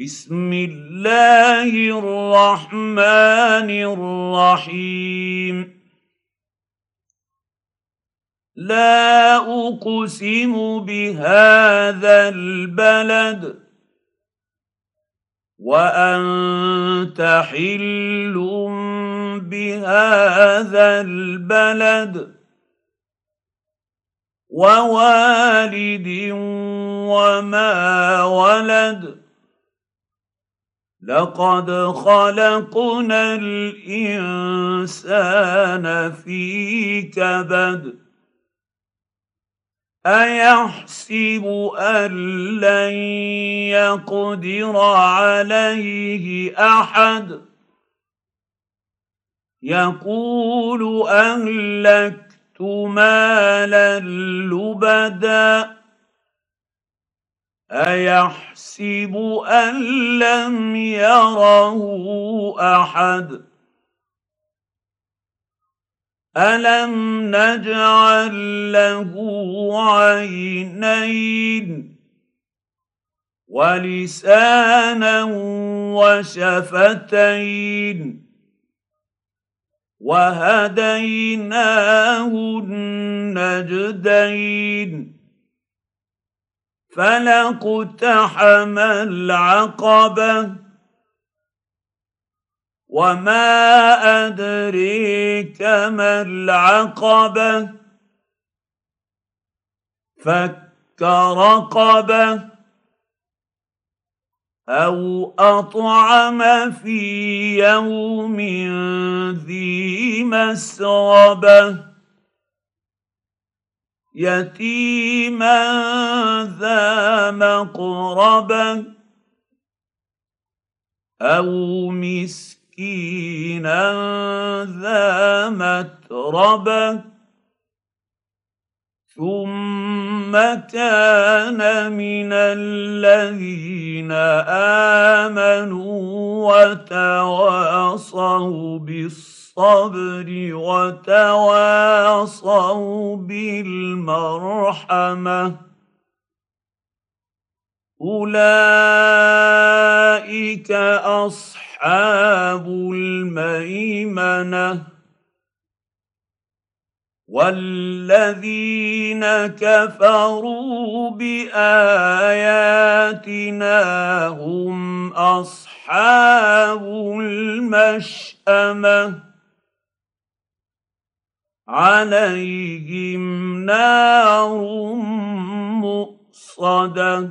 بسم الله الرحمن الرحيم. لا أقسم بهذا البلد وأنت حل بهذا البلد ووالد وما ولد لقد خلقنا الإنسان في كبد أيحسب أن لن يقدر عليه أحد؟ يقول أهلكت مالا لبدا أيحسب أن لم يره أحد؟ ألم نجعل له عينين ولسانا وشفتين وهديناه النجدين؟ فلا اقتحم العقبة. وما أدريك ما العقبة. فك رقبة. أو أطعم في يوم ذي مسربة. يتيما ذا مقربه أو مسكينا ذا متربه ثم كان من الذين آمنوا وتواصوا بالصبر الصبر وتواصوا بالمرحمة. أولئك أصحاب الميمنة. والذين كفروا باياتنا هم اصحاب المشامه عليهم نار مؤصده